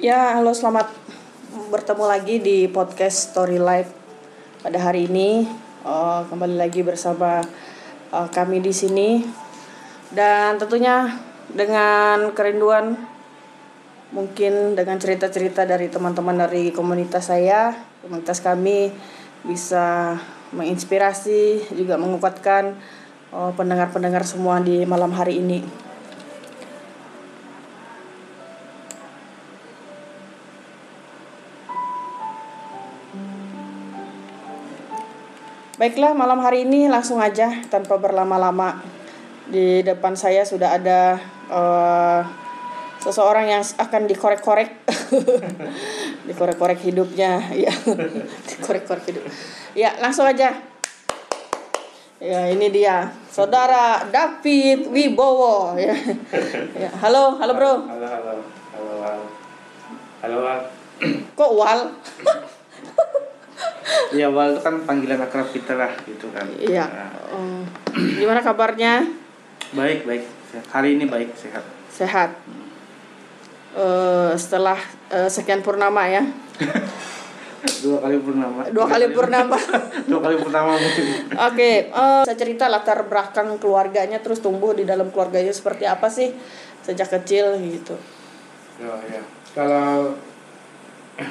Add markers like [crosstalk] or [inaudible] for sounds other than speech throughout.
Ya, halo selamat bertemu lagi di podcast Story Life pada hari ini. Uh, kembali lagi bersama uh, kami di sini dan tentunya dengan kerinduan mungkin dengan cerita-cerita dari teman-teman dari komunitas saya, komunitas kami bisa menginspirasi juga menguatkan uh, pendengar-pendengar semua di malam hari ini. Baiklah, malam hari ini langsung aja tanpa berlama-lama. Di depan saya sudah ada uh, seseorang yang akan dikorek-korek. [laughs] dikorek-korek hidupnya, ya. [laughs] dikorek-korek hidup. Ya, langsung aja. Ya, ini dia. Saudara David Wibowo ya. ya. Halo, halo Bro. Halo, halo. Halo, Wal. Halo, Wal. Kok Wal? [laughs] Iya, Wal itu kan panggilan akrab kita lah gitu kan. Iya. Nah, Um, gimana kabarnya? baik, baik. Hari ini baik, sehat. Sehat. Eh, setelah eh, sekian purnama ya. [laughs] Dua kali purnama. Dua kali purnama. [laughs] Dua kali purnama mungkin. Oke, eh, saya cerita latar belakang keluarganya terus tumbuh di dalam keluarganya seperti apa sih sejak kecil gitu. Ya, ya. Kalau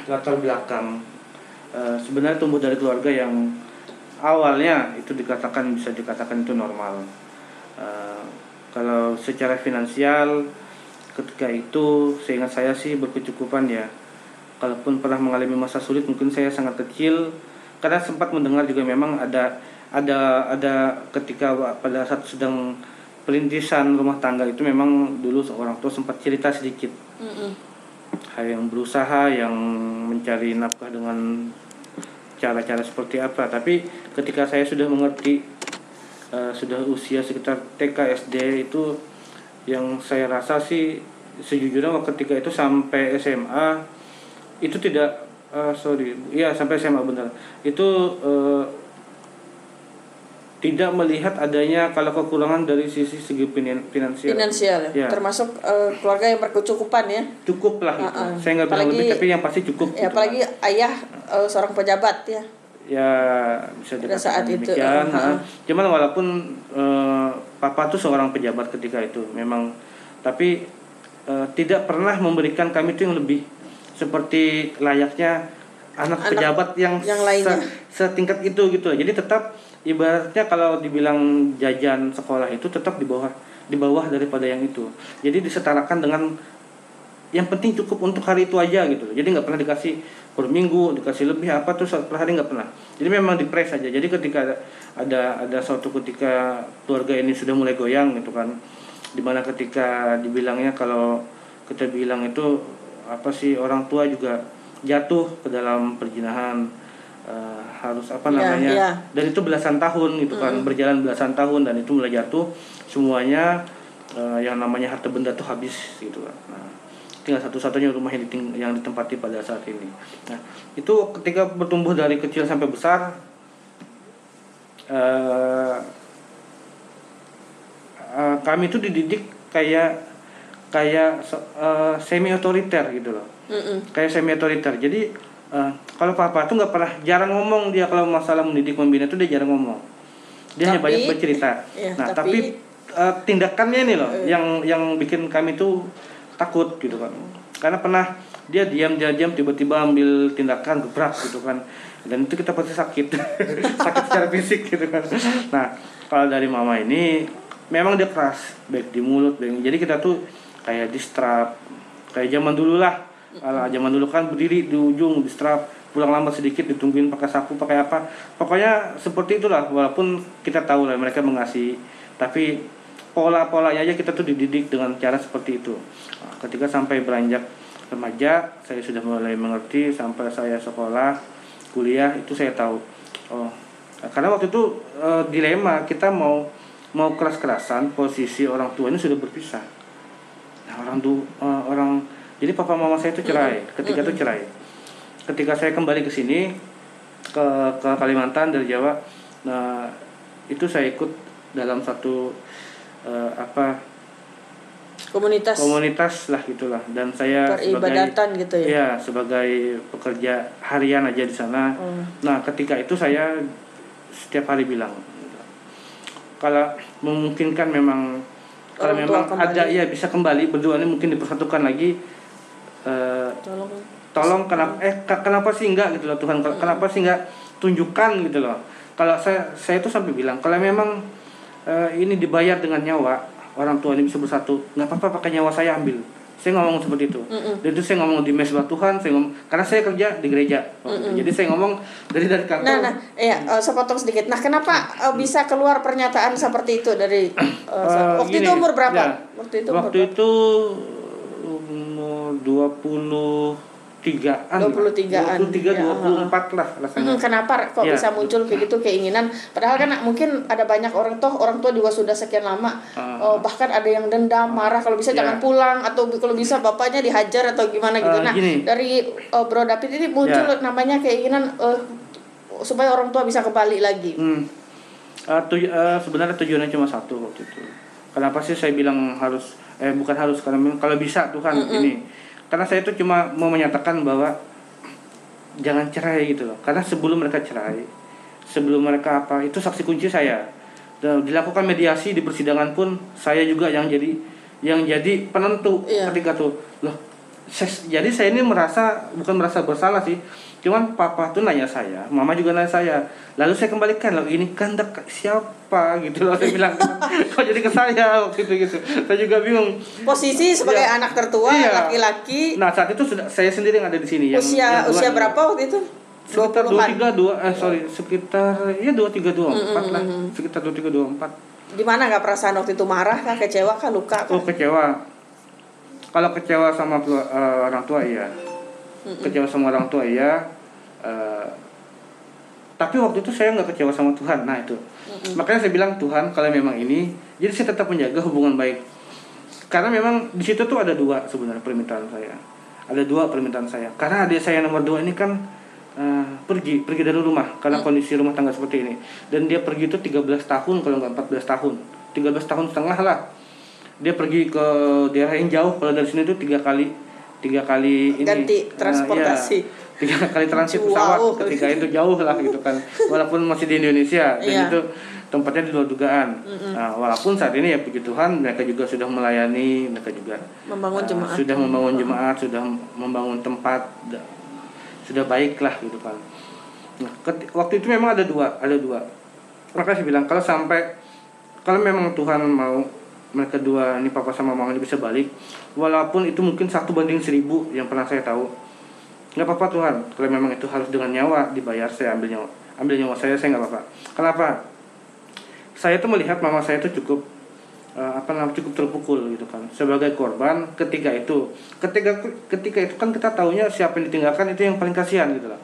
latar belakang eh, sebenarnya tumbuh dari keluarga yang awalnya itu dikatakan bisa dikatakan itu normal. Eh, kalau secara finansial ketika itu seingat saya sih berkecukupan ya. Kalaupun pernah mengalami masa sulit mungkin saya sangat kecil karena sempat mendengar juga memang ada ada ada ketika pada saat sedang perintisan rumah tangga itu memang dulu seorang tua sempat cerita sedikit hal yang berusaha yang mencari nafkah dengan cara-cara seperti apa. Tapi ketika saya sudah mengerti eh, sudah usia sekitar TK SD itu yang saya rasa sih sejujurnya waktu ketika itu sampai SMA itu tidak eh, sorry iya sampai SMA benar. Itu eh, tidak melihat adanya kalau kekurangan dari sisi segi finan- finansial Finansial ya. Ya. Termasuk eh, keluarga yang berkecukupan ya. cukup lah gitu. Uh-uh. Saya nggak bilang lebih tapi yang pasti cukup. Ya gitu. apalagi ayah eh, seorang pejabat ya. ya bisa Pada dikatakan saat itu, demikian. uh-uh. nah. Cuman walaupun eh, papa tuh seorang pejabat ketika itu memang tapi eh, tidak pernah memberikan kami itu yang lebih seperti layaknya anak, Anak pejabat yang, yang lainnya. setingkat itu gitu. Jadi tetap ibaratnya kalau dibilang jajan sekolah itu tetap di bawah di bawah daripada yang itu. Jadi disetarakan dengan yang penting cukup untuk hari itu aja gitu jadi nggak pernah dikasih per minggu dikasih lebih apa terus per hari nggak pernah. Jadi memang dipres aja. Jadi ketika ada ada ada suatu ketika keluarga ini sudah mulai goyang gitu kan di mana ketika dibilangnya kalau kita bilang itu apa sih orang tua juga jatuh ke dalam perjinahan eh, harus apa Iya, namanya? iya. dan itu belasan tahun gitu kan berjalan belasan tahun dan itu mulai jatuh semuanya eh, yang namanya harta benda tuh habis gitu kan. Nah, tinggal satu-satunya rumah yang, diting- yang ditempati pada saat ini. Nah itu ketika bertumbuh dari kecil sampai besar eh, eh, kami itu dididik kayak kayak semi otoriter gitu loh. Mm-mm. kayak semi otoriter jadi eh, kalau papa tuh nggak pernah jarang ngomong dia kalau masalah mendidik membina tuh dia jarang ngomong. Dia hanya Tapi- banyak bercerita. ya, nah tapi- tapi, eh, tindakannya ini loh yang yang bikin kami tuh takut gitu kan. Karena pernah dia diam dia diam tiba-tiba ambil tindakan gebrak gitu kan. Dan itu kita pasti sakit. [laughs] Sakit secara fisik gitu kan. Nah kalau dari mama ini memang dia keras. Baik di mulut baik jadi kita tuh kayak distrap kayak zaman dulu lah Alah, zaman dulu kan berdiri di ujung distrap pulang lambat sedikit ditungguin pakai sapu pakai apa. Pokoknya seperti itulah walaupun kita tahu lah mereka mengasihi tapi pola-polanya aja kita tuh dididik dengan cara seperti itu. Nah, ketika sampai beranjak remaja saya sudah mulai mengerti sampai saya sekolah kuliah itu saya tahu. Oh karena waktu itu eh, dilema kita mau mau keras-kerasan posisi orang tua ini sudah berpisah. Nah orang tuh eh, orang jadi papa mama saya itu cerai ketika itu cerai. Ketika saya kembali ke sini ke ke Kalimantan dari Jawa nah itu saya ikut dalam satu eh, apa komunitas. komunitas lah gitulah. Dan saya peribadatan sebagai gitu ya? Ya sebagai pekerja harian aja di sana. Hmm. nah ketika itu saya setiap hari bilang kalau memungkinkan memang kalau Orang memang kembali. ada ya bisa kembali berdua ini mungkin dipersatukan lagi eh, tolong. tolong kenapa eh kenapa sih enggak gitu loh Tuhan? Hmm. kenapa sih enggak tunjukkan gitu loh? Kalau saya saya itu sampai bilang kalau memang eh, ini dibayar dengan nyawa orang tua ini bisa bersatu nggak apa-apa pakai nyawa saya ambil. Saya ngomong seperti itu. Mm-mm. dan itu saya ngomong di mesbah Tuhan saya ngomong karena saya kerja di gereja jadi saya ngomong dari dari kantor. Nah, nah, iya, eh, saya potong sedikit. Nah, kenapa eh, bisa keluar pernyataan seperti itu dari Eh, waktu gini, itu umur berapa? ya. Waktu itu umur waktu itu umur 23-an 23-an, 23 ya, 24 lah rasanya Hmm, kenapa kok Ya. bisa muncul kayak gitu keinginan? Padahal kan mungkin ada banyak orang toh orang tua juga sudah sekian lama, Ah. oh, bahkan ada yang dendam, marah kalau bisa Ya. jangan pulang atau kalau bisa bapaknya dihajar atau gimana gitu. Ah, nah gini. dari eh, Bro David ini muncul Ya. namanya keinginan eh, supaya orang tua bisa kembali lagi. Hmm. Eh, tuj- eh, sebenarnya tujuannya cuma satu waktu itu. Kenapa sih saya bilang harus eh bukan harus karena memang kalau bisa Tuhan ini. Karena saya itu cuma mau menyatakan bahwa jangan cerai gitu loh. Karena sebelum mereka cerai, sebelum mereka apa, itu saksi kunci saya. Dan dilakukan mediasi di persidangan pun saya juga yang jadi yang jadi penentu Iya. ketika tuh. Loh, saya- jadi saya ini merasa bukan merasa bersalah sih. Cuman papa tuh nanya saya, mama juga nanya saya. Lalu saya kembalikan loh, ini kehendak siapa gitu loh saya bilang. [laughs] Kok jadi ke saya waktu itu gitu. Saya juga bingung. Posisi sebagai Iya. anak tertua, Iya. laki-laki, Nah, saat itu sudah saya sendiri yang ada di sini yang usia yang dua- usia berapa waktu itu? Sekitar 20-an. 23 2 eh sorry, sekitar ya 23 24 lah. Sekitar 23 24. Di mana nggak perasaan waktu itu marah kah, kecewa kah, luka kah? Oh, kecewa. Kalau kecewa sama eh, orang tua iya. Kecewa sama orang tua iya. Eh, tapi waktu itu saya nggak kecewa sama Tuhan. Nah, itu. Makanya saya bilang Tuhan kalau memang ini, jadi saya tetap menjaga hubungan baik. Karena memang di situ tuh ada dua sebenarnya permintaan saya. Ada dua permintaan saya. Karena adik saya nomor dua ini kan eh, pergi pergi dari rumah karena kondisi rumah tangga seperti ini. Dan dia pergi itu 13 tahun kalau nggak 14 tahun. 13 tahun setengah lah. Dia pergi ke daerah yang jauh. Kalau dari sini tuh tiga kali tiga kali ini Ganti eh, transportasi. iya, tiga kali transit Wow. pesawat ketika itu jauh lah gitu kan [laughs] walaupun masih di Indonesia dan Iya. itu tempatnya di luar dugaan nah, walaupun saat ini ya puji Tuhan mereka juga sudah melayani mereka juga Membangun uh, jemaat. sudah membangun jemaat sudah membangun tempat da- sudah baik lah gitu kan nah, waktu itu memang ada dua ada dua maka saya bilang kalau sampai kalau memang Tuhan mau mereka dua ini papa sama mama ini bisa balik. Walaupun itu mungkin satu banding seribu yang pernah saya tahu. Nggak apa-apa Tuhan. Kalau memang itu harus dengan nyawa dibayar saya ambil nyawa. Ambil nyawa saya saya nggak apa-apa. Kenapa? Saya tuh melihat mama saya itu cukup eh, apa namanya cukup terpukul gitu kan. Sebagai korban ketika itu. Ketika ketika itu kan kita taunya siapa yang ditinggalkan itu yang paling kasihan gitu loh.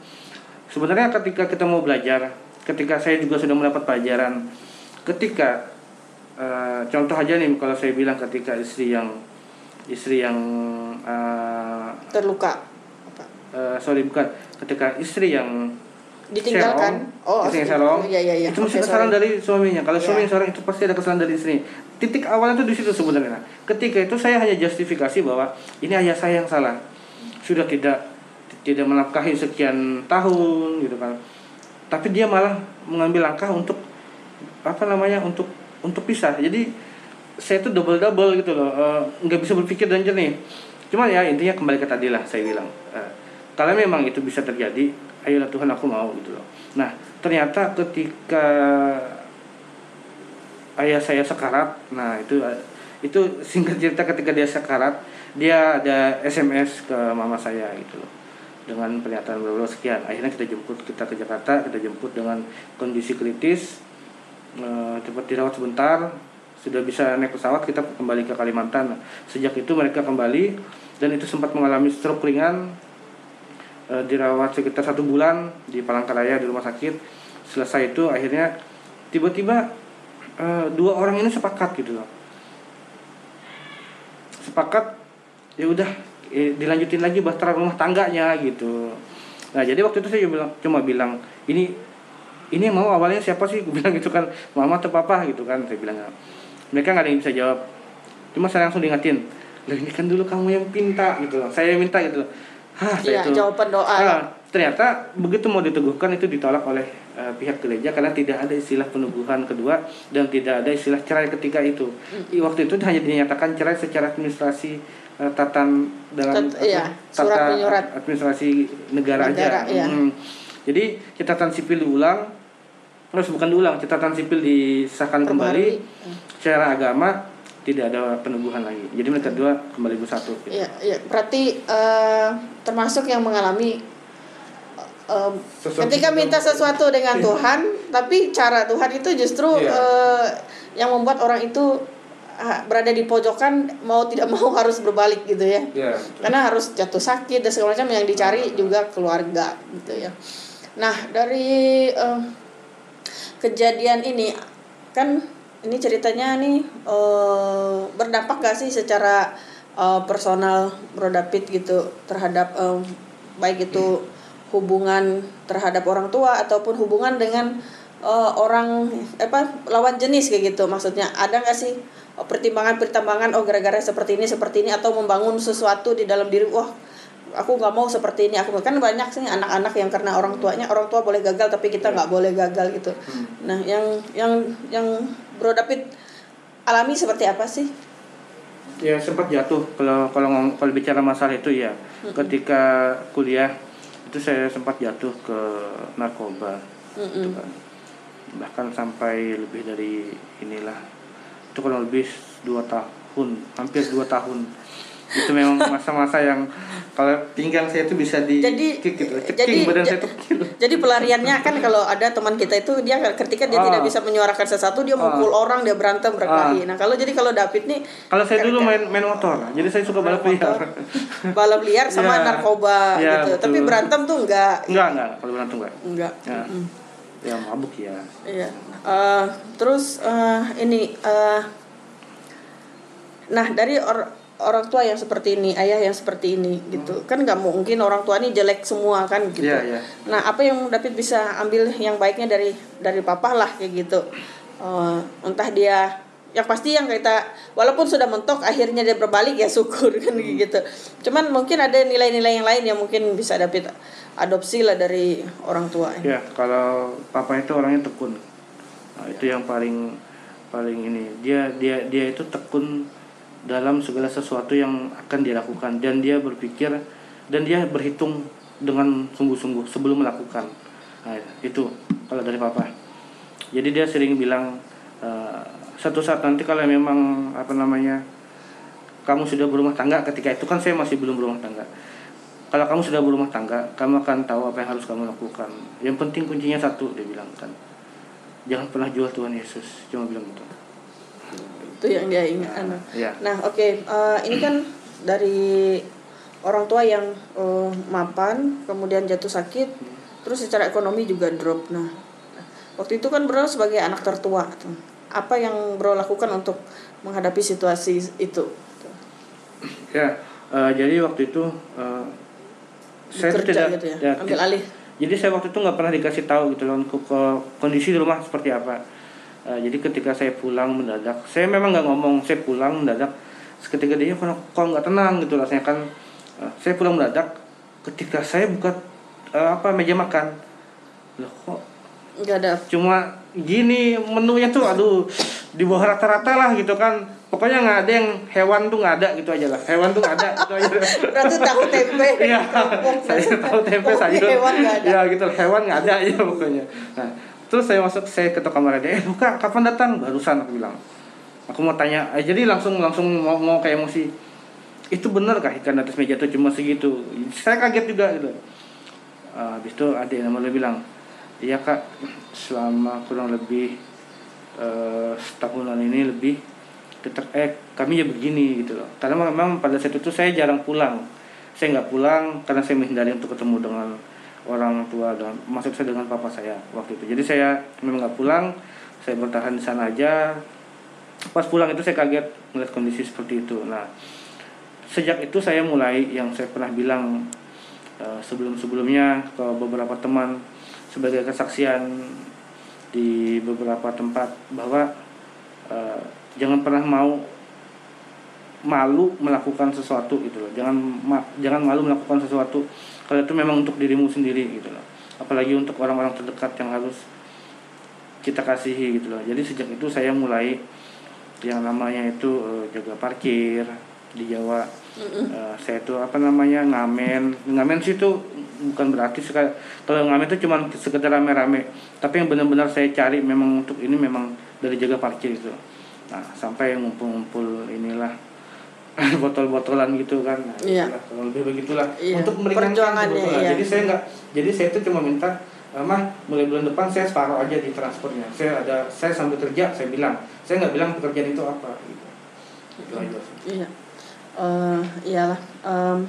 Sebenarnya ketika kita mau belajar ketika saya juga sudah mendapat pelajaran ketika eh, contoh aja nih kalau saya bilang ketika istri yang istri yang eh, Terluka. Apa? eh, sorry bukan ketika istri yang Ditinggalkan. Serong, istri yang serong, Iya iya iya. itu Oke, kesalahan sorry. dari suaminya. Kalau Iya. suami yang serong itu pasti ada kesalahan dari istri. Titik awalnya itu di situ sebenarnya. Ketika itu saya hanya justifikasi bahwa ini ayah saya yang salah. Sudah tidak tidak menafkahi sekian tahun gitu kan. Tapi dia malah mengambil langkah untuk apa namanya untuk untuk pisah. Jadi saya itu double double gitu loh, Eh, nggak bisa berpikir dan jernih. Cuman ya intinya kembali ke tadi lah saya bilang. Eh, kalau memang itu bisa terjadi, ayolah Tuhan aku mau gitu loh. Nah ternyata ketika ayah saya sekarat, nah itu itu singkat cerita ketika dia sekarat, dia ada SMS ke mama saya gitu loh dengan pernyataan berapa sekian. Akhirnya kita jemput kita ke Jakarta, kita jemput dengan kondisi kritis, eh, cepat dirawat sebentar, sudah bisa naik pesawat kita kembali ke Kalimantan. Sejak itu mereka kembali dan itu sempat mengalami stroke ringan, eh, dirawat sekitar satu bulan di Palangkaraya di rumah sakit. Selesai itu akhirnya tiba-tiba eh, dua orang ini sepakat gitu loh. Sepakat ya udah eh, dilanjutin lagi bahtera rumah tangganya gitu. Nah jadi waktu itu saya cuma bilang ini ini mau awalnya siapa sih? Gue [laughs] bilang gitu kan mama atau papa gitu kan saya bilang mereka nggak ada yang bisa jawab cuma saya langsung diingatin lah ini kan dulu kamu yang minta gitu loh saya yang minta gitu loh Hah, saya Iya, itu jawaban doa. Ah, ternyata begitu mau diteguhkan itu ditolak oleh eh, pihak gereja karena tidak ada istilah penubuhan kedua dan tidak ada istilah cerai ketika itu. I- Waktu itu hanya dinyatakan cerai secara administrasi eh, tatan dalam Tat- iya, surat menyurat. administrasi negara, Negara, aja. iya. Mm. Jadi catatan sipil diulang, terus bukan diulang, catatan sipil disahkan kembali Perbarui. secara agama tidak ada penubuhan lagi. Jadi mereka dua kembali bersatu. gitu. Iya, iya. Berarti eh, termasuk yang mengalami eh, Sesuatu ketika minta sesuatu dengan Tuhan, tapi cara Tuhan itu justru Iya. eh, yang membuat orang itu berada di pojokan mau tidak mau [laughs] harus berbalik gitu ya. Iya. Karena harus jatuh sakit dan segala macam yang dicari juga keluarga gitu ya. Nah, dari eh, kejadian ini kan ini ceritanya nih eh, berdampak gak sih secara eh, personal Bro David gitu terhadap eh, baik itu hubungan terhadap orang tua ataupun hubungan dengan eh, orang apa lawan jenis kayak gitu maksudnya? Ada nggak sih pertimbangan-pertimbangan oh gara-gara seperti ini seperti ini atau membangun sesuatu di dalam diri wah aku nggak mau seperti ini. Aku kan banyak sih anak-anak yang karena orang tuanya orang tua boleh gagal tapi kita nggak boleh gagal gitu. Nah yang yang yang Bro David alami seperti apa sih? Ya sempat jatuh kalau kalau ngom- kalau bicara masalah itu ya. Ketika kuliah itu saya sempat jatuh ke narkoba. Gitu kan. bahkan sampai lebih dari inilah. Itu kurang lebih dua tahun hampir dua tahun itu memang masa-masa yang kalau pinggang saya itu bisa di Jadi- kick gitu ceking jadi- badan saya tuh kecil Jadi pelariannya kan kalau ada teman kita itu dia ketika dia Ah. tidak bisa menyuarakan sesuatu dia mukul orang dia berantem berkelahi. Nah kalau jadi kalau David nih kalau saya dulu ketika- main main motor jadi saya suka balap liar [laughs] balap liar sama Iya. narkoba Iya, gitu. betul. Tapi berantem tuh enggak enggak enggak kalau berantem enggak enggak. ya, ya mabuk ya Iya. Eh, terus eh, ini eh, nah dari or- orang tua yang seperti ini, ayah yang seperti ini gitu. Kan nggak mungkin orang tua ini jelek semua kan gitu. Iya, iya. Nah, apa yang David bisa ambil yang baiknya dari dari papa lah kayak gitu. Eh, entah dia yang pasti yang kita walaupun sudah mentok akhirnya dia berbalik ya syukur kan Hmm. gitu. Cuman mungkin ada nilai-nilai yang lain yang mungkin bisa David adopsi lah dari orang tua. Ya, kalau papa itu orangnya tekun. Nah, itu yang paling paling ini. Dia dia dia itu tekun dalam segala sesuatu yang akan dia lakukan. Dan dia berpikir dan dia berhitung dengan sungguh-sungguh sebelum melakukan. Nah, itu kalau dari papa. Jadi dia sering bilang eh, satu saat nanti kalau memang apa namanya kamu sudah berumah tangga ketika itu kan saya masih belum berumah tangga. Kalau kamu sudah berumah tangga kamu akan tahu apa yang harus kamu lakukan. Yang penting kuncinya satu dia bilang kan. Jangan pernah jual Tuhan Yesus. Cuma bilang gitu itu yang dia ingat anu. ya Nah, oke, eh, ini kan dari orang tua yang eh, mapan, kemudian jatuh sakit, terus secara ekonomi juga drop. Nah, waktu itu kan Bro sebagai anak tertua, apa yang Bro lakukan untuk menghadapi situasi itu? ya eh, jadi waktu itu eh, saya Bekerja tidak gitu ya, ya, ambil alih. jadi saya waktu itu nggak pernah dikasih tahu gitu loh ke, ke- kondisi di rumah seperti apa Eh, jadi ketika saya pulang mendadak saya memang nggak ngomong saya pulang mendadak ketika dia kok kok nggak tenang gitu rasanya kan Eh, saya pulang mendadak ketika saya buka eh, apa meja makan loh kok Enggak ada. cuma gini menunya tuh aduh di bawah rata-rata lah gitu kan pokoknya nggak ada yang hewan tuh nggak ada gitu aja lah hewan tuh nggak ada gitu aja [laughs] Berarti tahu tempe. Iya, saya tahu tempe sayur. Hewan nggak ada. Ya gitu, hewan nggak ada ya pokoknya. Nah, terus saya masuk, saya ketok kamar dia, eh buka, kapan datang? Barusan aku bilang. Aku mau tanya, eh, jadi langsung langsung mau, mau kayak emosi. Itu benar kah ikan atas meja itu cuma segitu? Saya kaget juga gitu. Ah, habis itu adik namanya bilang, iya kak, selama kurang lebih eh, setahunan ini lebih kita eh kami ya begini gitu loh karena memang pada saat itu saya jarang pulang saya nggak pulang karena saya menghindari untuk ketemu dengan orang tua dan maksud saya dengan papa saya waktu itu. Jadi saya memang nggak pulang saya bertahan di sana aja. Pas pulang itu saya kaget melihat kondisi seperti itu. Nah sejak itu saya mulai yang saya pernah bilang sebelum sebelumnya ke beberapa teman sebagai kesaksian di beberapa tempat bahwa eh, jangan pernah mau malu melakukan sesuatu gitu loh. Jangan ma- jangan malu melakukan sesuatu kalau itu memang untuk dirimu sendiri gitu loh. Apalagi untuk orang-orang terdekat yang harus kita kasihi gitu loh. Jadi sejak itu saya mulai yang namanya itu eh, jaga parkir di Jawa. Eh, saya itu apa namanya ngamen. Ngamen sih itu bukan berarti kalau ngamen itu cuma sekedar rame-rame. Tapi yang benar-benar saya cari memang untuk ini memang dari jaga parkir itu. Nah sampai ngumpul-ngumpul inilah [laughs] botol-botolan gitu kan nah, Iya. kurang lebih begitulah Iya, untuk meringankan iya. jadi saya nggak jadi saya itu cuma minta "Eh, mah mulai bulan depan saya separuh aja di transportnya saya ada saya sambil kerja saya bilang saya nggak bilang pekerjaan itu apa gitu itu aja. Iya. Eh, iyalah. Em,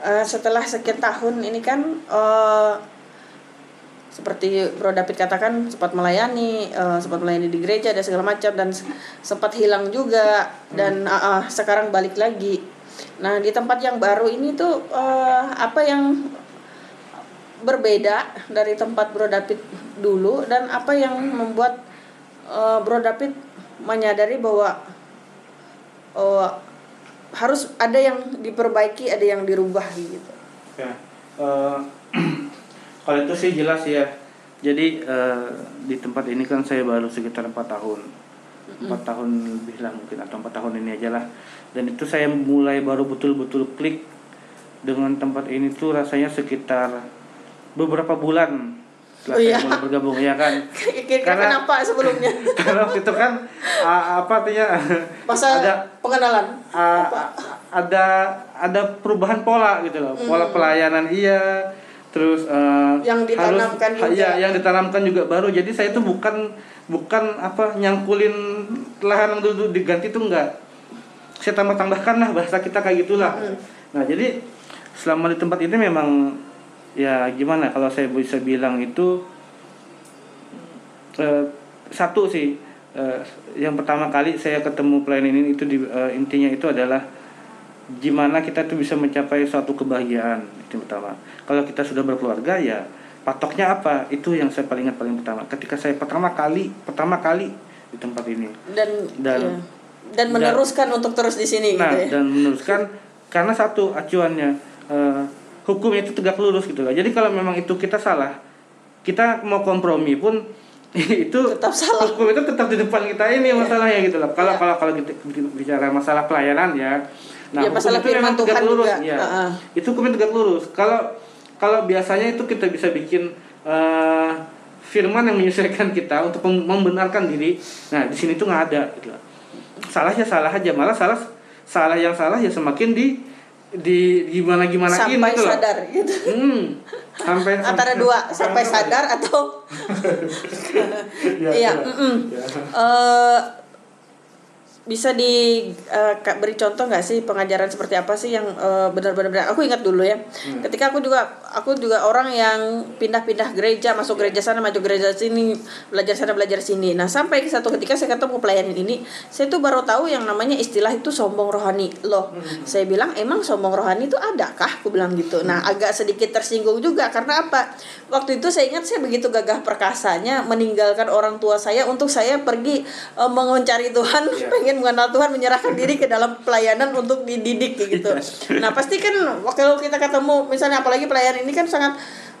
eh, setelah sekian tahun ini kan eh, seperti Bro David katakan sempat melayani, eh, sempat melayani di gereja dan segala macam dan sempat hilang juga dan ah, ah, sekarang balik lagi. Nah di tempat yang baru ini tuh eh, apa yang berbeda dari tempat Bro David dulu dan apa yang membuat eh, Bro David menyadari bahwa oh, harus ada yang diperbaiki, ada yang dirubah gitu. Ya, eh, kalau itu sih jelas ya. Jadi eh, di tempat ini kan saya baru sekitar empat tahun, empat tahun lebih lah mungkin atau empat tahun ini aja lah. Dan itu saya mulai baru betul-betul klik dengan tempat ini tuh rasanya sekitar beberapa bulan setelah Oh, iya. saya mulai bergabung ya kan. [laughs] Karena- kenapa sebelumnya? [laughs] Karena waktu itu kan ah, apa artinya [laughs] Masa ada pengenalan? Ah, Apa? ada ada perubahan pola gitu loh pola pelayanan iya terus eh, Yang ditanamkan harus, juga. iya yang ditanamkan juga baru. Jadi saya itu bukan bukan apa nyangkulin lahan yang dulu. Diganti itu enggak saya tambah tambahkan lah bahasa kita kayak gitulah. Nah jadi selama di tempat ini memang ya gimana? Kalau saya bisa bilang itu eh, satu sih. Eh, yang pertama kali saya ketemu pelayan ini itu di, eh, intinya itu adalah gimana kita tuh bisa mencapai suatu kebahagiaan itu pertama kalau kita sudah berkeluarga ya patoknya apa itu yang saya paling ingat paling pertama ketika saya pertama kali pertama kali di tempat ini Dan Dan- iya. dan meneruskan untuk terus di sini nah gitu ya. dan meneruskan karena satu acuannya eh, hukum itu tegak lurus gitu loh jadi kalau memang itu kita salah kita mau kompromi pun [laughs] itu Tetap salah. hukum itu tetap di depan kita ini masalahnya gitu loh kalau Iya. kalau kalau kita bicara masalah pelayanan ya Ya, hukum masalah itu memang firman tegak Tuhan lurus juga. ya Heeh. itu hukumnya tegak lurus kalau kalau biasanya itu kita bisa bikin eh, firman yang menyesuaikan kita untuk mem- membenarkan diri nah di sini tuh nggak ada gitu loh. salah ya salah aja malah salah salah yang salah ya semakin di di gimana gimana sampai gitu loh. sadar gitu. Hmm, sampai [laughs] Antara dua, sampai sadar atau [laughs] Ya, Iya, ya. mm-mm. Ya. Eh, bisa di Kak, beri contoh nggak sih pengajaran seperti apa sih yang eh, benar-benar aku ingat dulu ya Hmm. ketika aku juga aku juga orang yang pindah-pindah gereja masuk Iya. gereja sana masuk gereja sini belajar sana belajar sini nah sampai ke satu ketika saya ketemu pelayanan ini saya tuh baru tahu yang namanya istilah itu sombong rohani loh Hmm. saya bilang emang sombong rohani itu adakah aku bilang gitu nah agak sedikit tersinggung juga karena apa waktu itu saya ingat saya begitu gagah perkasanya meninggalkan orang tua saya untuk saya pergi eh, mencari Tuhan Iya. pengen mengenal Tuhan menyerahkan diri ke dalam pelayanan untuk dididik gitu. Nah pasti kan kalau kita ketemu misalnya apalagi pelayanan ini kan sangat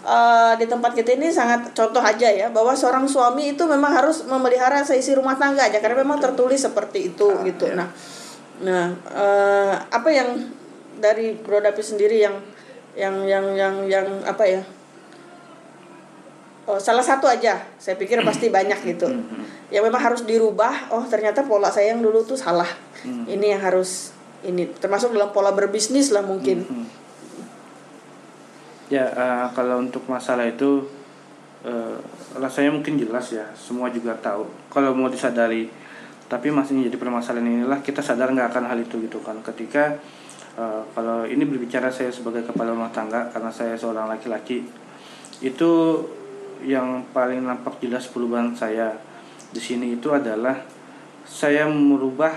eh, di tempat kita ini sangat contoh aja ya bahwa seorang suami itu memang harus memelihara seisi rumah tangga aja karena memang tertulis seperti itu gitu. nah nah eh, apa yang dari Bro Dapi sendiri yang yang yang yang yang apa ya? Oh, salah satu aja, saya pikir pasti banyak gitu. Yang memang harus dirubah. Oh, ternyata pola saya yang dulu tuh salah. Ini yang harus ini termasuk dalam pola berbisnis lah mungkin. Hmm. Ya eh, kalau untuk masalah itu eh, rasanya mungkin jelas ya, semua juga tahu. Kalau mau disadari, tapi masih jadi permasalahan inilah kita sadar nggak akan hal itu gitu kan. Ketika eh, kalau ini berbicara saya sebagai kepala rumah tangga karena saya seorang laki-laki itu yang paling nampak jelas perubahan saya di sini itu adalah saya merubah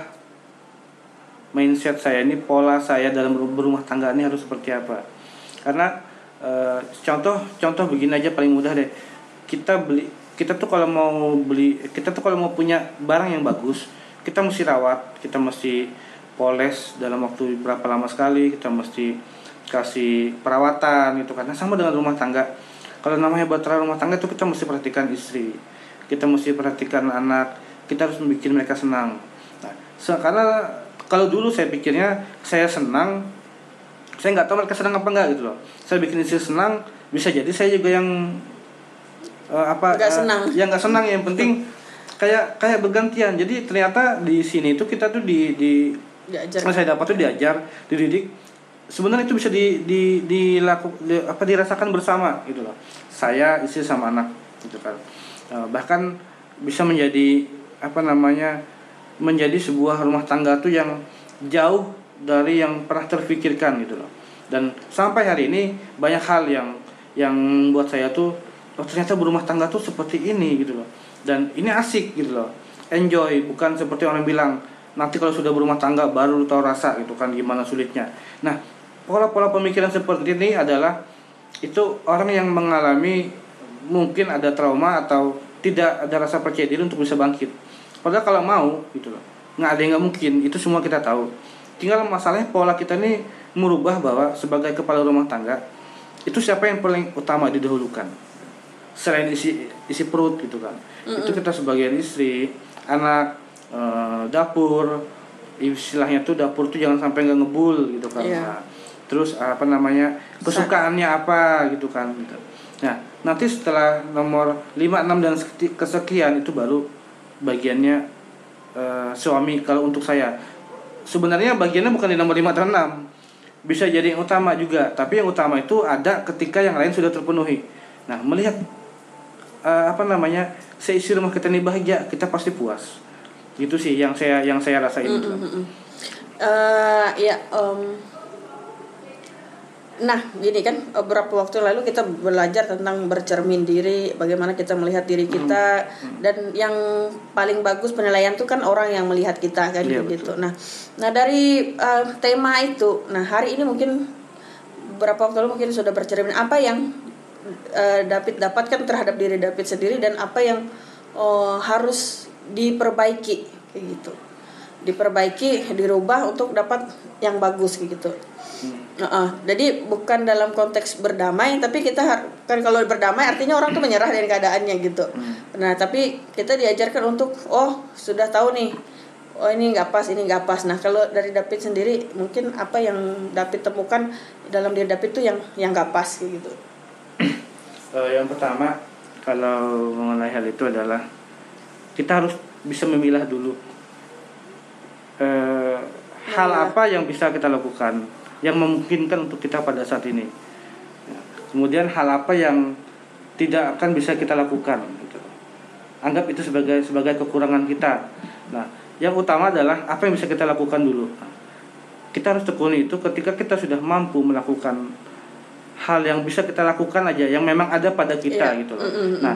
mindset saya ini pola saya dalam ber- berumah tangga ini harus seperti apa. Karena eh, contoh contoh begini aja paling mudah deh. Kita beli kita tuh kalau mau beli kita tuh kalau mau punya barang yang bagus kita mesti rawat kita mesti poles dalam waktu berapa lama sekali kita mesti kasih perawatan gitu karena sama dengan rumah tangga. Kalau namanya bahtera rumah tangga itu kita mesti perhatikan istri kita mesti perhatikan anak kita harus membuat mereka senang. Nah, karena kalau dulu saya pikirnya saya senang saya nggak tahu mereka senang apa enggak gitu loh. Saya bikin istri senang bisa jadi saya juga yang uh, apa senang. Uh, yang nggak senang yang penting kayak kayak bergantian. Jadi ternyata di sini itu kita tuh di di Diajar. saya dapat tuh diajar dididik. Sebenarnya itu bisa di di dilaku di, apa dirasakan bersama gitu loh. Saya istri sama anak gitu kan. Eh, bahkan bisa menjadi apa namanya menjadi sebuah rumah tangga tuh yang jauh dari yang pernah terfikirkan gitu loh. Dan sampai hari ini banyak hal yang yang buat saya tuh oh ternyata berumah tangga tuh seperti ini gitu loh. Dan ini asik gitu loh. Enjoy bukan seperti orang bilang nanti kalau sudah berumah tangga baru tahu rasa gitu kan gimana sulitnya. Nah pola-pola pemikiran seperti ini adalah itu orang yang mengalami mungkin ada trauma atau tidak ada rasa percaya diri untuk bisa bangkit. Padahal kalau mau gitu loh. Nggak ada yang nggak mungkin itu semua kita tahu. Tinggal masalahnya pola kita ini merubah bahwa sebagai kepala rumah tangga itu siapa yang paling utama didahulukan? Selain isi isi perut gitu kan. Itu kita sebagai istri anak eh, dapur istilahnya tuh dapur tuh jangan sampai nggak ngebul gitu kan. Iya. Nah, terus apa namanya kesukaannya apa gitu kan gitu. nah nanti setelah nomor 5, 6 dan kesekian itu baru bagiannya eh, suami kalau untuk saya. Sebenarnya bagiannya bukan di nomor 5 atau 6 bisa jadi yang utama juga tapi yang utama itu ada ketika yang lain sudah terpenuhi. Nah melihat eh, apa namanya seisi rumah kita ini bahagia kita pasti puas. Itu sih yang saya yang saya rasain. Gitu. Eh, ya, em, nah gini kan beberapa waktu lalu kita belajar tentang bercermin diri, bagaimana kita melihat diri kita dan yang paling bagus penilaian itu kan orang yang melihat kita kan Iya, gitu. Nah, nah dari eh, tema itu, nah hari ini mungkin beberapa waktu lalu mungkin sudah bercermin apa yang eh, David dapatkan terhadap diri David sendiri dan apa yang oh, harus diperbaiki kayak gitu diperbaiki dirubah untuk dapat yang bagus gitu. Heeh. jadi bukan dalam konteks berdamai tapi kita kan kalau berdamai artinya orang tuh menyerah dari keadaannya gitu. Nah tapi kita diajarkan untuk oh sudah tahu nih oh ini nggak pas ini nggak pas. Nah kalau dari David sendiri mungkin apa yang David temukan dalam diri David tuh yang yang nggak pas gitu. Eh, yang pertama kalau mengenai hal itu adalah kita harus bisa memilah dulu eh, hal Memilah. apa yang bisa kita lakukan yang memungkinkan untuk kita pada saat ini Ya. kemudian hal apa yang tidak akan bisa kita lakukan gitu. anggap itu sebagai sebagai kekurangan kita nah yang utama adalah apa yang bisa kita lakukan dulu kita harus tekuni itu ketika kita sudah mampu melakukan hal yang bisa kita lakukan aja yang memang ada pada kita Iya. gitu loh. Mm. Nah,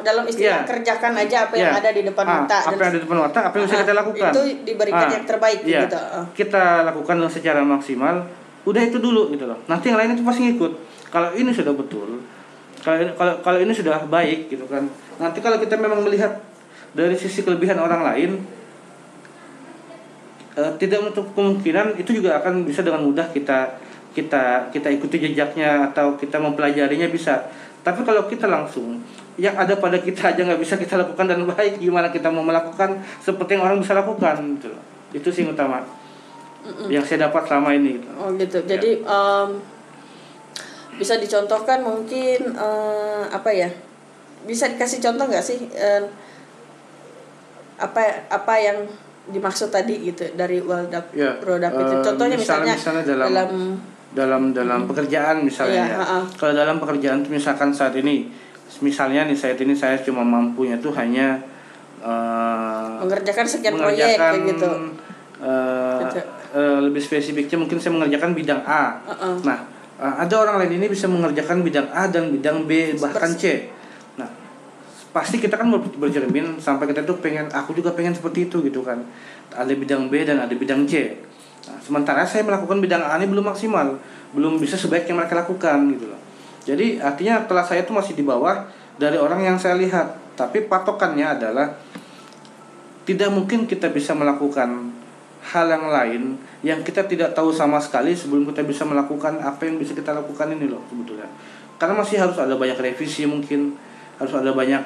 dalam istilah Iya. kerjakan aja apa yang Iya. ada di depan ah, mata apa yang ada di depan mata, apa yang bisa Ah, kita lakukan. itu diberikan Ah, yang terbaik iya. gitu Ah. Kita lakukan secara maksimal. Udah itu dulu gitu loh. Nanti yang lain itu pasti ngikut. Kalau ini sudah betul, kalau ini- kalau kalau ini sudah baik gitu kan. Nanti kalau kita memang melihat dari sisi kelebihan orang lain eh, tidak menutup kemungkinan itu juga akan bisa dengan mudah kita kita kita ikuti jejaknya atau kita mempelajarinya bisa tapi kalau kita langsung yang ada pada kita aja nggak bisa kita lakukan dan baik gimana kita mau melakukan seperti yang orang bisa lakukan gitu itu sih yang utama yang saya dapat selama ini gitu. Oh gitu. Jadi em, bisa dicontohkan mungkin eh, apa ya? Bisa dikasih contoh nggak sih eh, apa apa yang dimaksud tadi gitu dari Well Dap- Ya, Bro David? eh, Contohnya misalnya- misalnya, dalam- dalam dalam dalam pekerjaan misalnya Iya, ya. Kalau dalam pekerjaan misalkan saat ini misalnya nih saat ini saya cuma mampunya tuh hanya eh, mengerjakan sekian proyek mengerjakan kayak gitu. Gitu. eh, lebih spesifiknya mungkin saya mengerjakan bidang A. Uh-uh. Nah, eh, ada orang lain ini bisa mengerjakan bidang A dan bidang B bahkan C. Nah, pasti kita kan ber- bercermin sampai kita tuh pengen aku juga pengen seperti itu gitu kan. Ada bidang B dan ada bidang C. Nah, sementara saya melakukan bidang A ini belum maksimal, belum bisa sebaik yang mereka lakukan gitu loh. Jadi artinya kelas saya tuh masih di bawah dari orang yang saya lihat. Tapi patokannya adalah tidak mungkin kita bisa melakukan hal yang lain yang kita tidak tahu sama sekali sebelum kita bisa melakukan apa yang bisa kita lakukan ini loh sebetulnya karena masih harus ada banyak revisi mungkin harus ada banyak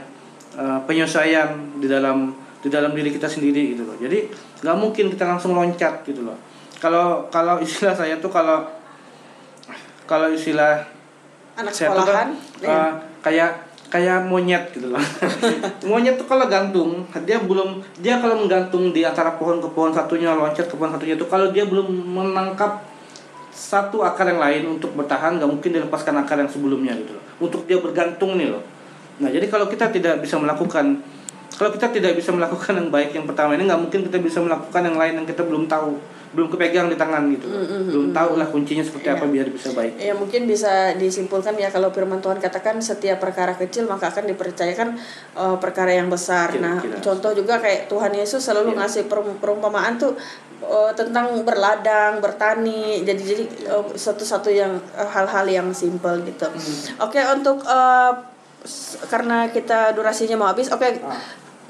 uh, penyesuaian di dalam di dalam diri kita sendiri gitu loh. Jadi nggak mungkin kita langsung loncat gitu loh. Kalau kalau istilah saya tuh kalau kalau istilah anak saya tuh sekolahan kan, uh, kayak kayak monyet gitu loh. [laughs] monyet tuh kalau gantung, dia belum dia kalau menggantung di antara pohon ke pohon satunya loncat ke pohon satunya itu kalau dia belum menangkap satu akar yang lain untuk bertahan nggak mungkin dilepaskan akar yang sebelumnya gitu loh. Untuk dia bergantung nih loh. Nah, jadi kalau kita tidak bisa melakukan kalau kita tidak bisa melakukan yang baik yang pertama ini nggak mungkin kita bisa melakukan yang lain yang kita belum tahu belum kepegang di tangan gitu Mm, mm, belum mm, tahu lah kuncinya seperti Iya. apa biar bisa baik Ya mungkin bisa disimpulkan ya kalau firman Tuhan katakan setiap perkara kecil maka akan dipercayakan eh, perkara yang besar. Nah, Kira-kira. contoh juga kayak Tuhan Yesus selalu Iya. ngasih perum- perumpamaan tuh eh, tentang berladang, bertani. Jadi jadi eh, satu-satu yang hal-hal yang simpel gitu. Oke, untuk eh, s- karena kita durasinya mau habis, oke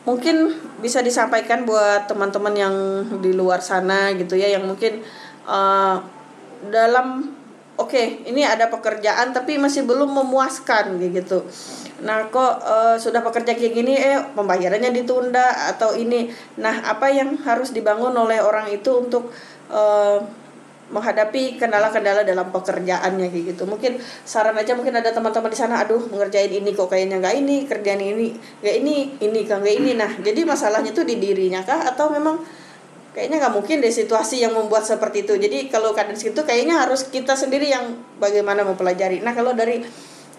mungkin bisa disampaikan buat teman-teman yang di luar sana gitu ya yang mungkin eh, dalam oke ini ada pekerjaan tapi masih belum memuaskan gitu. Nah kok eh, sudah pekerja kayak gini eh pembayarannya ditunda atau ini. Nah apa yang harus dibangun oleh orang itu untuk eh, menghadapi kendala-kendala dalam pekerjaannya kayak gitu. Mungkin saran aja mungkin ada teman-teman di sana aduh mengerjain ini kok kayaknya nggak ini kerjaan ini nggak ini ini kan nggak ini. Nah jadi masalahnya tuh di dirinya kah? Atau memang kayaknya nggak mungkin deh situasi yang membuat seperti itu. Jadi kalau keadaan segitu kayaknya harus kita sendiri yang bagaimana mempelajari. Nah kalau dari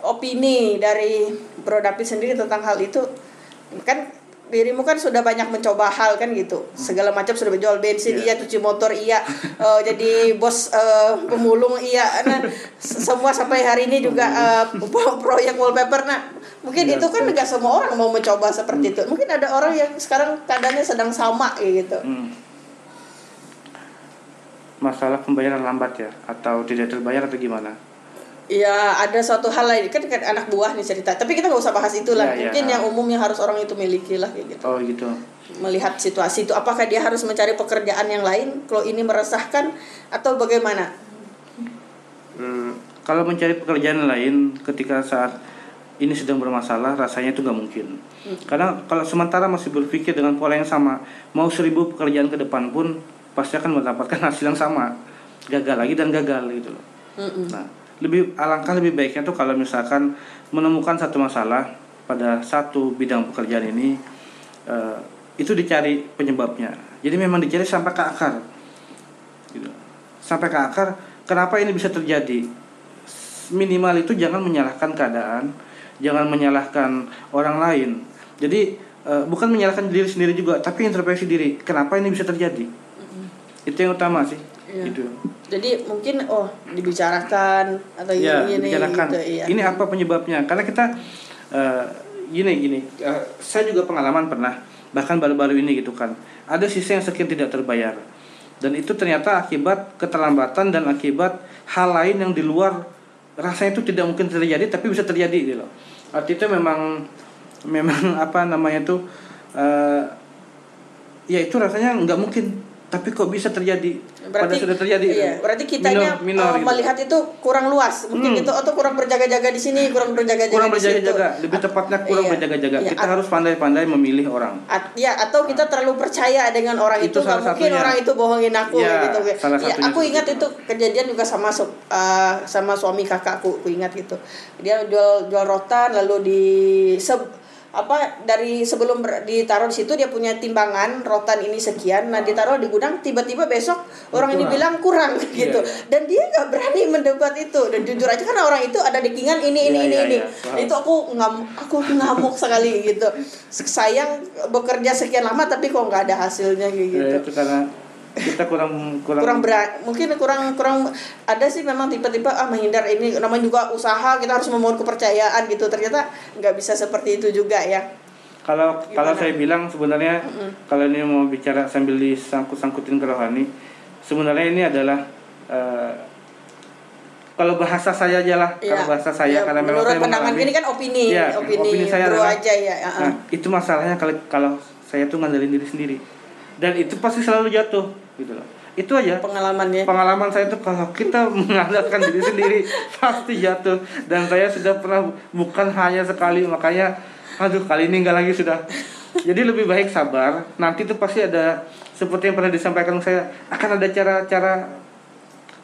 opini dari Bro David sendiri tentang hal itu kan dirimu kan sudah banyak mencoba hal kan gitu. Segala macam sudah menjual bensin iya. Iya. cuci motor iya. Eh, jadi bos eh, pemulung iya. Nah semua sampai hari ini juga eh, pro- [laughs] proyek wallpaper. Nah mungkin Iya, itu kan nggak semua orang mau mencoba seperti itu. Mungkin ada orang yang sekarang keadaannya sedang sama gitu. Hmm. masalah pembayaran lambat ya? Atau tidak terbayar atau gimana Ya ada suatu hal lain. Kan kan anak buah nih cerita. Tapi kita nggak usah bahas itulah Ya, ya. mungkin yang umum yang harus orang itu miliki lah kayak gitu. Oh gitu. Melihat situasi itu. Apakah dia harus mencari pekerjaan yang lain? Kalau ini meresahkan? Atau bagaimana? Hmm, kalau mencari pekerjaan lain ketika saat ini sedang bermasalah rasanya itu nggak mungkin. Karena kalau sementara masih berpikir dengan pola yang sama mau seribu pekerjaan ke depan pun pasti akan mendapatkan [laughs] hasil yang sama. Gagal lagi dan gagal gitu loh. Mm-mm. Nah, lebih alangkah lebih baiknya tuh kalau misalkan menemukan satu masalah pada satu bidang pekerjaan ini eh, itu dicari penyebabnya. Jadi memang dicari sampai ke akar. Gitu. Sampai ke akar, kenapa ini bisa terjadi? Minimal itu jangan menyalahkan keadaan, jangan menyalahkan orang lain. Jadi eh, bukan menyalahkan diri sendiri juga, tapi introspeksi diri. Kenapa ini bisa terjadi? Itu yang utama sih. Iya. Gitu. jadi mungkin oh dibicarakan atau ya ini ini dibicarakan gitu iya. ini apa penyebabnya karena kita eh, gini gini eh, saya juga pengalaman pernah bahkan baru-baru ini gitu kan ada sisa yang sekian tidak terbayar dan itu ternyata akibat keterlambatan dan akibat hal lain yang di luar rasanya itu tidak mungkin terjadi tapi bisa terjadi gitu loh arti itu memang memang [laughs] apa namanya tuh eh, ya itu rasanya nggak mungkin tapi kok bisa terjadi pada sudah terjadi iya, gitu. berarti kitanya Minor- minor eh, gitu. melihat itu kurang luas mungkin Hmm. gitu atau kurang berjaga-jaga di sini kurang berjaga-jaga kurang berjaga-jaga lebih tepatnya kurang Iya. berjaga-jaga Iya, kita harus pandai-pandai memilih orang At- ya atau kita terlalu percaya dengan orang itu, Itu nggak salah mungkin satunya. orang itu bohongin aku Ya, gitu salah ya aku ingat itu. itu kejadian juga sama uh, sama suami kakakku aku ingat gitu dia jual jual rotan lalu di apa dari sebelum ber- ditaruh di situ dia punya timbangan rotan ini sekian. Nah ditaruh di gudang tiba-tiba besok orang ini bilang kurang gitu. iya. dan dia nggak berani mendebat itu. Dan jujur aja karena orang itu ada dekingan ini ini Iya, ini iya, ini. iya. Paham. itu aku ngamuk aku ngamuk sekali gitu. Sayang bekerja sekian lama tapi kok nggak ada hasilnya Ya, gitu itu karena kita kurang kurang, kurang berat mungkin kurang kurang ada sih memang tipe-tipe ah menghindar ini namanya juga usaha kita harus membangun kepercayaan gitu ternyata nggak bisa seperti itu juga ya kalau kalau Gimana? saya bilang sebenarnya kalau ini mau bicara sambil disangkut-sangkutin ke rohani sebenarnya ini adalah eh, kalau bahasa saya aja lah Iya. kalau bahasa saya Ya, karena memang menurut saya pandangan ini kan opini Iya, opini, opini saya adalah- aja ya uh-uh. Nah, itu masalahnya kalau kalau saya tuh ngandelin diri sendiri. dan itu pasti selalu jatuh gitu loh. Itu aja. Pengalamannya. Pengalaman saya itu kalau kita [laughs] mengandalkan diri sendiri pasti jatuh. Dan saya sudah pernah bukan hanya sekali makanya aduh kali ini enggak lagi sudah. Jadi lebih baik sabar. Nanti itu pasti ada seperti yang pernah disampaikan saya akan ada cara-cara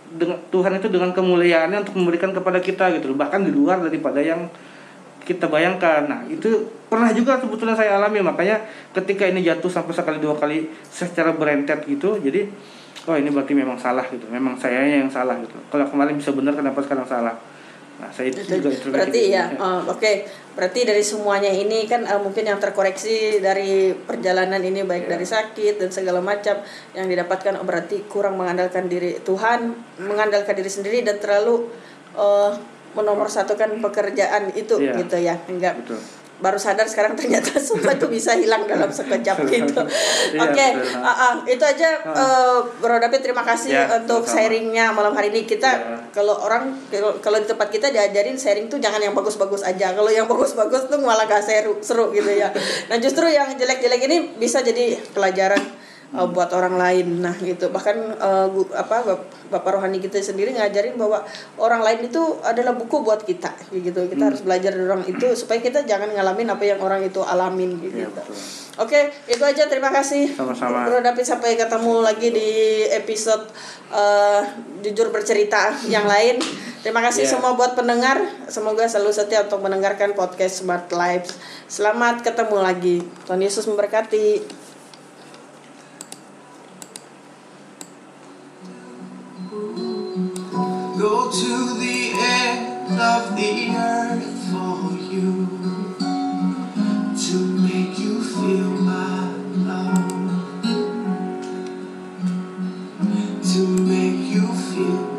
dengan Tuhan itu dengan kemuliaannya untuk memberikan kepada kita gitu loh. Bahkan di luar daripada yang kita bayangkan. Nah itu pernah juga sebetulnya saya alami makanya ketika ini jatuh sampai sekali dua kali secara berentet gitu jadi oh ini berarti memang salah gitu memang saya yang salah gitu kalau kemarin bisa benar kenapa sekarang salah nah saya itu juga berarti diri. ya oh, oke berarti dari semuanya ini kan eh, mungkin yang terkoreksi dari perjalanan ini baik Ya. dari sakit dan segala macam yang didapatkan oh, berarti kurang mengandalkan diri Tuhan mengandalkan diri sendiri dan terlalu eh, menomorsatukan pekerjaan itu Iya. gitu ya enggak betul baru sadar sekarang ternyata [laughs] semua itu bisa hilang dalam sekejap [laughs] gitu. Iya, Oke, betul. ah, ah, itu aja eh, Bro David terima kasih Ya, untuk sama-sama. sharingnya malam hari ini kita Ya. kalau orang kalau- kalau di tempat kita diajarin sharing tuh jangan yang bagus-bagus aja. Kalau yang bagus-bagus tuh malah gak seru seru gitu ya. [laughs] Nah justru yang jelek-jelek ini bisa jadi pelajaran uh, buat orang lain. Nah gitu bahkan uh, apa bap- bapak rohani kita sendiri ngajarin bahwa orang lain itu adalah buku buat kita gitu. Kita Hmm. harus belajar dari orang itu supaya kita jangan ngalamin apa yang orang itu alamin gitu. Iya, betul. Oke, itu aja. Terima kasih. Sama-sama. Bro David sampai ketemu lagi di episode uh, jujur bercerita yang [laughs] lain. Terima kasih Iya. semua buat pendengar. Semoga selalu setia untuk mendengarkan podcast Smart Lives. Selamat ketemu lagi. Tuhan Yesus memberkati. go to the end of the earth for you to make you feel my love to make you feel